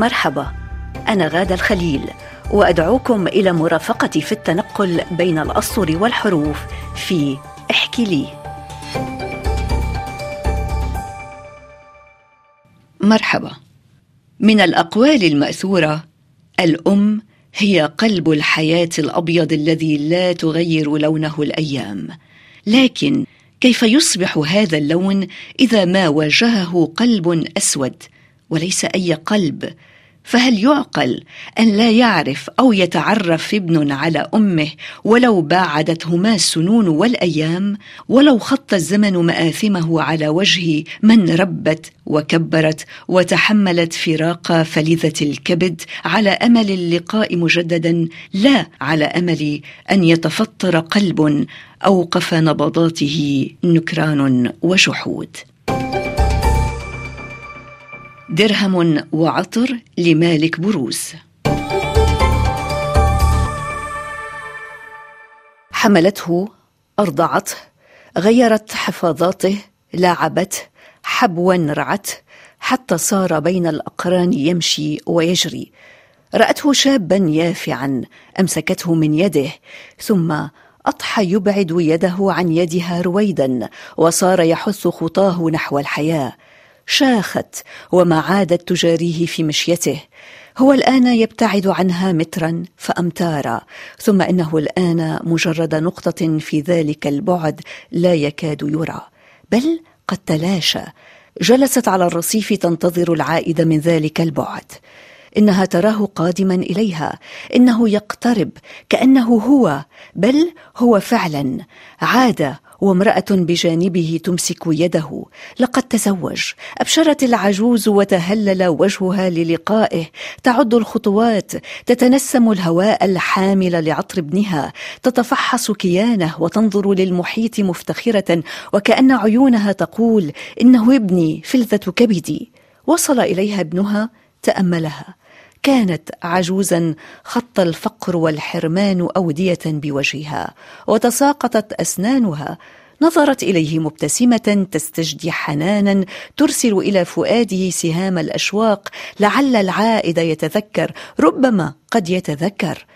مرحبا. أنا غادة الخليل وأدعوكم إلى مرافقتي في التنقل بين الأسطر والحروف في احكي لي. مرحبا. من الأقوال المأثورة الأم هي قلب الحياة الأبيض الذي لا تغير لونه الأيام. لكن كيف يصبح هذا اللون إذا ما واجهه قلب أسود؟ وليس أي قلب. فهل يعقل أن لا يعرف أو يتعرف ابن على أمه ولو باعدتهما السنون والأيام؟ ولو خط الزمن مآثمه على وجه من ربت وكبرت وتحملت فراق فلذة الكبد على أمل اللقاء مجددا لا على أمل أن يتفطر قلب أوقف نبضاته نكران وشحود درهم وعطر لمالك بروز. حملته ارضعته غيرت حفاظاته لاعبته حبوا رعته حتى صار بين الأقران يمشي ويجري. رأته شابا يافعا أمسكته من يده ثم اضحى يبعد يده عن يدها رويدا وصار يحث خطاه نحو الحياة. شاخت وما عادت تجاريه في مشيته. هو الآن يبتعد عنها مترا فامتارا ثم إنه الآن مجرد نقطة في ذلك البعد لا يكاد يرى. بل قد تلاشى. جلست على الرصيف تنتظر العائد من ذلك البعد. إنها تراه قادما إليها. إنه يقترب كأنه هو. بل هو فعلا. عاد وامرأة بجانبه تمسك يده. لقد تزوج. أبشرت العجوز وتهلل وجهها للقائه. تعد الخطوات. تتنسم الهواء الحامل لعطر ابنها. تتفحص كيانه وتنظر للمحيط مفتخرة. وكأن عيونها تقول إنه ابني فلذة كبدي. وصل إليها ابنها تأملها. كانت عجوزا خط الفقر والحرمان أودية بوجهها وتساقطت أسنانها. نظرت إليه مبتسمة تستجدي حنانا ترسل إلى فؤاده سهام الأشواق لعل العائد يتذكر ربما قد يتذكر.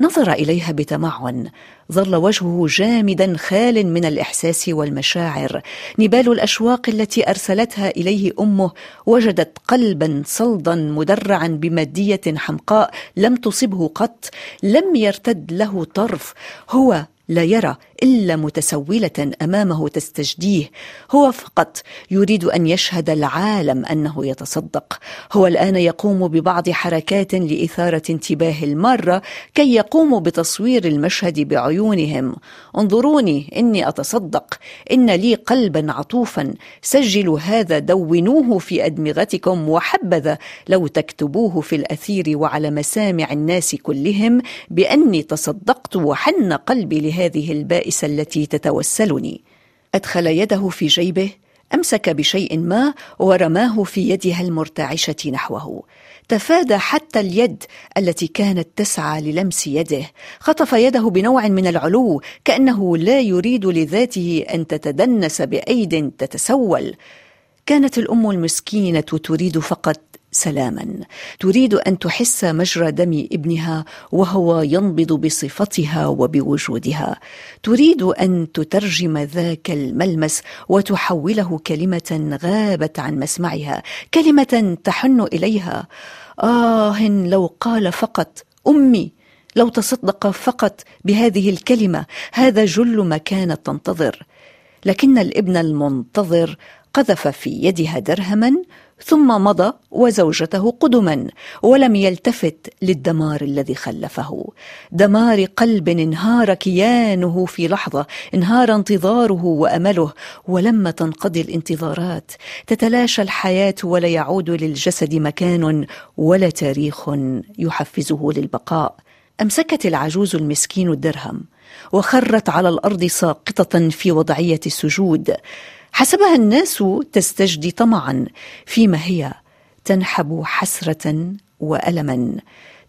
نظر إليها بتمعن. ظل وجهه جامدا خال من الإحساس والمشاعر. نبال الأشواق التي أرسلتها إليه أمه وجدت قلبا صلدا مدرعا بمادية حمقاء لم تصبه قط لم يرتد له طرف. هو لا يرى إلا متسولة أمامه تستجديه. هو فقط يريد أن يشهد العالم أنه يتصدق. هو الآن يقوم ببعض حركات لإثارة انتباه الماره كي يقوموا بتصوير المشهد بعيونهم. انظروني إني أتصدق. إن لي قلبا عطوفا. سجلوا هذا دونوه في أدمغتكم. وحبذا لو تكتبوه في الأثير وعلى مسامع الناس كلهم بأني تصدقت وحن قلبي لهذه البائسه البائسة التي تتوسلني. أدخل يده في جيبه أمسك بشيء ما ورماه في يدها المرتعشة نحوه. تفادى حتى اليد التي كانت تسعى للمس يده. خطف يده بنوع من العلو كأنه لا يريد لذاته أن تتدنس بأيد تتسول. كانت الأم المسكينة تريد فقط سلاما. تريد أن تحس مجرى دم ابنها وهو ينبض بصفتها وبوجودها. تريد أن تترجم ذاك الملمس وتحوله كلمة غابت عن مسمعها كلمة تحن إليها. آه لو قال فقط أمي لو تصدق فقط بهذه الكلمة هذا جل ما كانت تنتظر. لكن الابن المنتظر قذف في يدها درهما ثم مضى وزوجته قدما ولم يلتفت للدمار الذي خلفه. دمار قلب انهار كيانه في لحظة انهار انتظاره وأمله. ولما تنقضي الانتظارات. تتلاشى الحياة ولا يعود للجسد مكان ولا تاريخ يحفزه للبقاء. أمسكت العجوز المسكين الدرهم وخرت على الأرض ساقطة في وضعية السجود. حسبها الناس تستجدي طمعا فيما هي تنحب حسرة والما.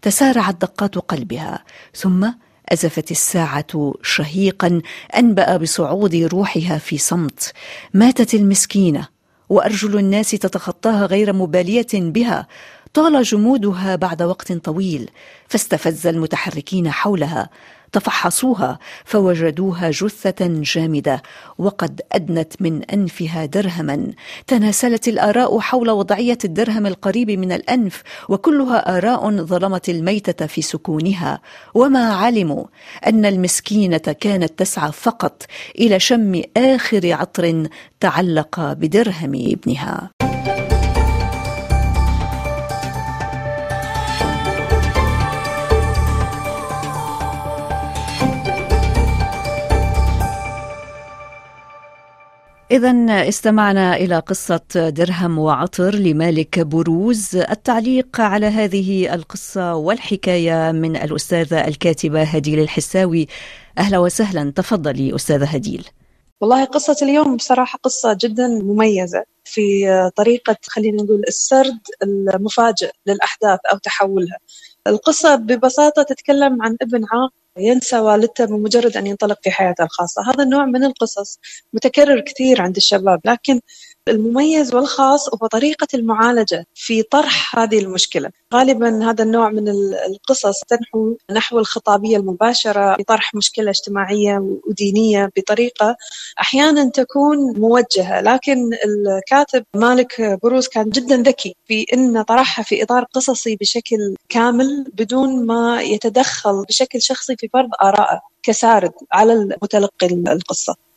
تسارعت دقات قلبها ثم أزفت الساعة شهيقا أنبأ بصعود روحها في صمت. ماتت المسكينة وأرجل الناس تتخطاها غير مبالية بها. طال جمودها بعد وقت طويل فاستفز المتحركين حولها تفحصوها فوجدوها جثة جامدة وقد أدنت من أنفها درهما. تناسلت الآراء حول وضعية الدرهم القريب من الأنف وكلها آراء ظلمت الميتة في سكونها. وما علموا أن المسكينة كانت تسعى فقط إلى شم آخر عطر تعلق بدرهم ابنها. إذا استمعنا إلى قصة درهم وعطر لمالك بروز. التعليق على هذه القصة والحكاية من الأستاذة الكاتبة هديل الحساوي. أهلا وسهلا. تفضلي أستاذة هديل. والله قصة اليوم بصراحة قصة جدا مميزة في طريقة خلينا نقول السرد المفاجئ للأحداث أو تحولها. القصة ببساطة تتكلم عن ابن عاق ينسى والدته بمجرد أن ينطلق في حياته الخاصة. هذا النوع من القصص متكرر كثير عند الشباب لكن المميز والخاص هو طريقة المعالجة في طرح هذه المشكلة. غالبا هذا النوع من القصص تنحو نحو الخطابية المباشرة في طرح مشكلة اجتماعية ودينية بطريقة أحيانا تكون موجهة لكن الكاتب مالك بروز كان جدا ذكي في أن طرحها في إطار قصصي بشكل كامل بدون ما يتدخل بشكل شخصي في فرض آرائه كسارد على المتلقي القصة.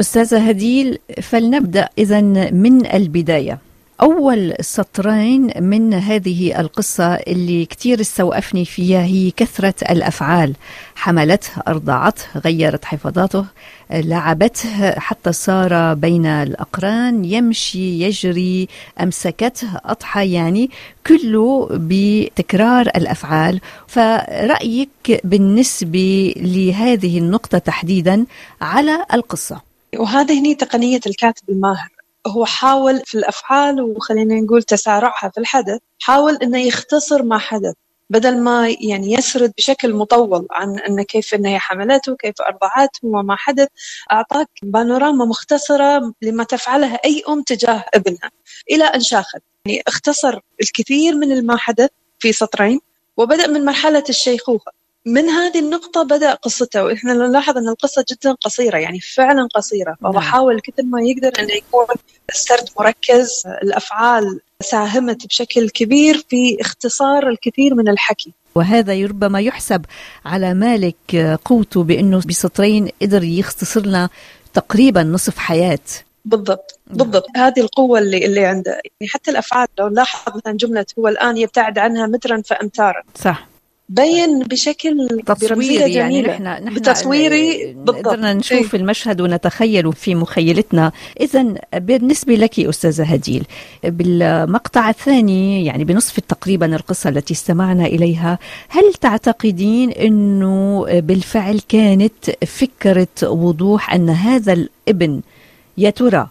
أستاذة هديل فلنبدأ إذا من البداية. أول سطرين من هذه القصة اللي كتير استوقفني فيها هي كثرة الأفعال. حملته أرضعته غيرت حفاظاته لعبته حتى صار بين الأقران يمشي يجري أمسكته أضحى يعني كله بتكرار الأفعال. فرأيك بالنسبة لهذه النقطة تحديدا على القصة. وهذه هني تقنية الكاتب الماهر. هو حاول في الأفعال وخلينا نقول تسارعها في الحدث حاول أنه يختصر ما حدث بدل ما يعني يسرد بشكل مطول عن أن كيف أن هي حملته كيف أرضعته وما حدث أعطاك بانوراما مختصرة لما تفعلها أي أم تجاه ابنها. إلى أن شاخت. يعني اختصر الكثير من ما حدث في سطرين وبدأ من مرحلة الشيخوخة. من هذه النقطة بدأ قصته وإحنا نلاحظ أن القصة جدا قصيرة يعني فعلا قصيرة. فهو نعم. حاول كثر ما يقدر أنه يكون السرد مركز الأفعال ساهمت بشكل كبير في اختصار الكثير من الحكي. وهذا ربما يحسب على مالك قوته بأنه بسطرين قدر يختصر لنا تقريبا نصف حياة. بالضبط نعم. بالضبط. هذه القوة اللي اللي عنده. يعني حتى الأفعال لو نلاحظ مثلا جملة هو الآن يبتعد عنها مترا فأمتارا. صح. بين بشكل تصويري يعني نحن نحن بتصويري بالضبط. قدرنا نشوف إيه؟ المشهد ونتخيل في مخيلتنا. اذا بالنسبة لك أستاذة هديل بالمقطع الثاني يعني بنصف تقريبا القصة التي استمعنا إليها هل تعتقدين إنه بالفعل كانت فكرة وضوح أن هذا الابن يا ترى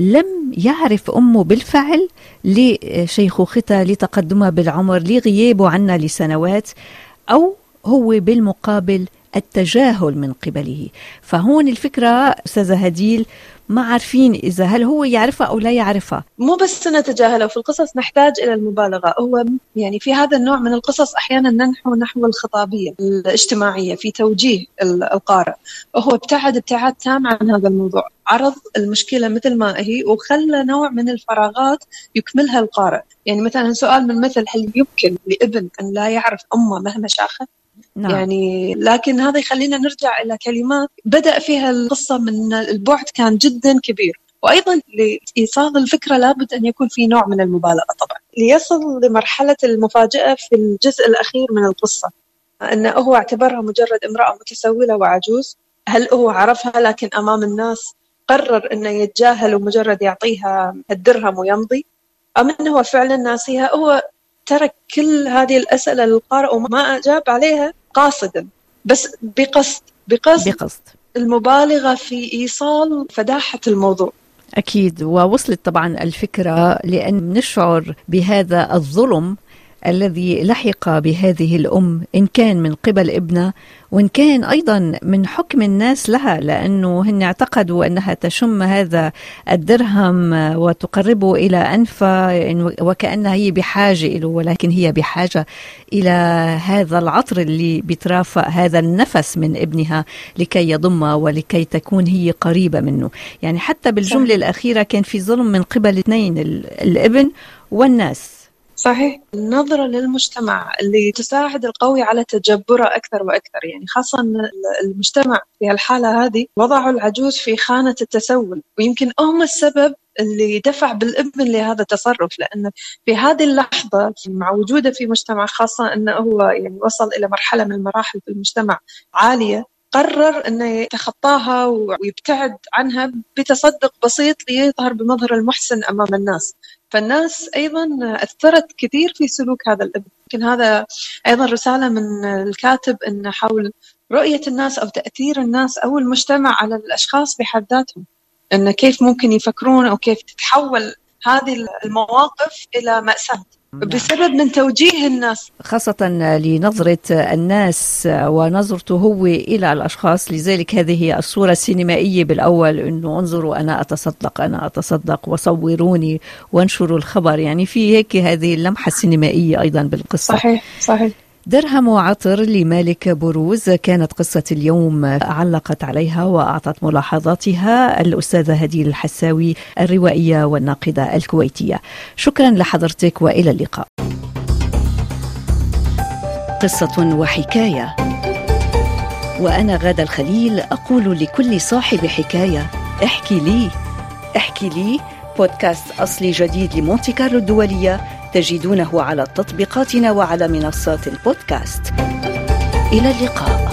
لم يعرف أمه بالفعل لشيخوختها لتقدمها بالعمر لغيابه عنا لسنوات أو هو بالمقابل التجاهل من قبله. فهون الفكرة أستاذة هديل ما عارفين إذا هل هو يعرفها أو لا يعرفها. مو بس نتجاهله في القصص نحتاج إلى المبالغة. هو يعني في هذا النوع من القصص أحيانا ننحو نحو الخطابية الاجتماعية في توجيه القارئ. هو ابتعد ابتعاد تام عن هذا الموضوع. عرض المشكلة مثل ما هي وخلى نوع من الفراغات يكملها القارئ. يعني مثلا سؤال من مثل هل يمكن لابن أن لا يعرف أمه مهما شاخت؟ نعم. يعني لكن هذا يخلينا نرجع إلى كلمات بدأ فيها القصة من البعد كان جدا كبير. وأيضا لإيصال الفكرة لابد أن يكون في نوع من المبالغة طبعا. ليصل لمرحلة المفاجأة في الجزء الأخير من القصة انه هو اعتبرها مجرد امرأة متسولة وعجوز. هل هو عرفها؟ لكن أمام الناس قرر انه يتجاهل ومجرد يعطيها الدرهم ويمضي. أم أنه هو فعلا ناسيها؟ هو ترك كل هذه الأسئلة للقارئ وما أجاب عليها قاصدا. بس بقصد بقصد بقصد. المبالغة في إيصال فداحة الموضوع. أكيد. ووصلت طبعا الفكرة لأن نشعر بهذا الظلم الذي لحق بهذه الأم إن كان من قبل ابنها وإن كان أيضا من حكم الناس لها لأنه هن اعتقدوا أنها تشم هذا الدرهم وتقربه إلى انفها وكأنها هي بحاجة له ولكن هي بحاجة إلى هذا العطر اللي بيترافق هذا النفس من ابنها لكي يضمها ولكي تكون هي قريبة منه. يعني حتى بالجملة الأخيرة كان في ظلم من قبل اثنين الابن والناس. صحيح. النظرة للمجتمع اللي تساعد القوي على تجبره أكثر وأكثر يعني خاصة المجتمع في الحالة هذه وضعوا العجوز في خانة التسول ويمكن هم السبب اللي دفع بالإبن لهذا التصرف لأن في هذه اللحظة مع وجوده في مجتمع خاصة أنه هو يعني وصل إلى مرحلة من المراحل في المجتمع عالية قرر إنه يتخطاها ويبتعد عنها بتصدق بسيط ليظهر بمظهر المحسن أمام الناس. فالناس أيضا أثرت كثير في سلوك هذا الابن يمكن هذا أيضا رسالة من الكاتب إن حول رؤية الناس أو تأثير الناس أو المجتمع على الأشخاص بحد ذاتهم إن كيف ممكن يفكرون أو كيف تتحول هذه المواقف مأساة نعم. بسبب من توجيه الناس. خاصة لنظرة الناس ونظرته هو إلى الأشخاص لذلك هذه هي الصورة السينمائية بالأول أنه انظروا أنا أتصدق أنا أتصدق وصوروني وانشروا الخبر. يعني في هيك هذه اللمحة السينمائية أيضا بالقصة. صحيح صحيح. درهم وعطر لمالك بروز. كانت قصة اليوم علقت عليها وأعطت ملاحظاتها الأستاذة هديل الحساوي الروائية والناقدة الكويتية. شكرا لحضرتك وإلى اللقاء. قصة وحكاية. وأنا غادة الخليل أقول لكل صاحب حكاية احكي لي احكي لي بودكاست أصلي جديد لمونتي كارلو الدولية تجدونه على تطبيقاتنا وعلى منصات البودكاست. إلى اللقاء.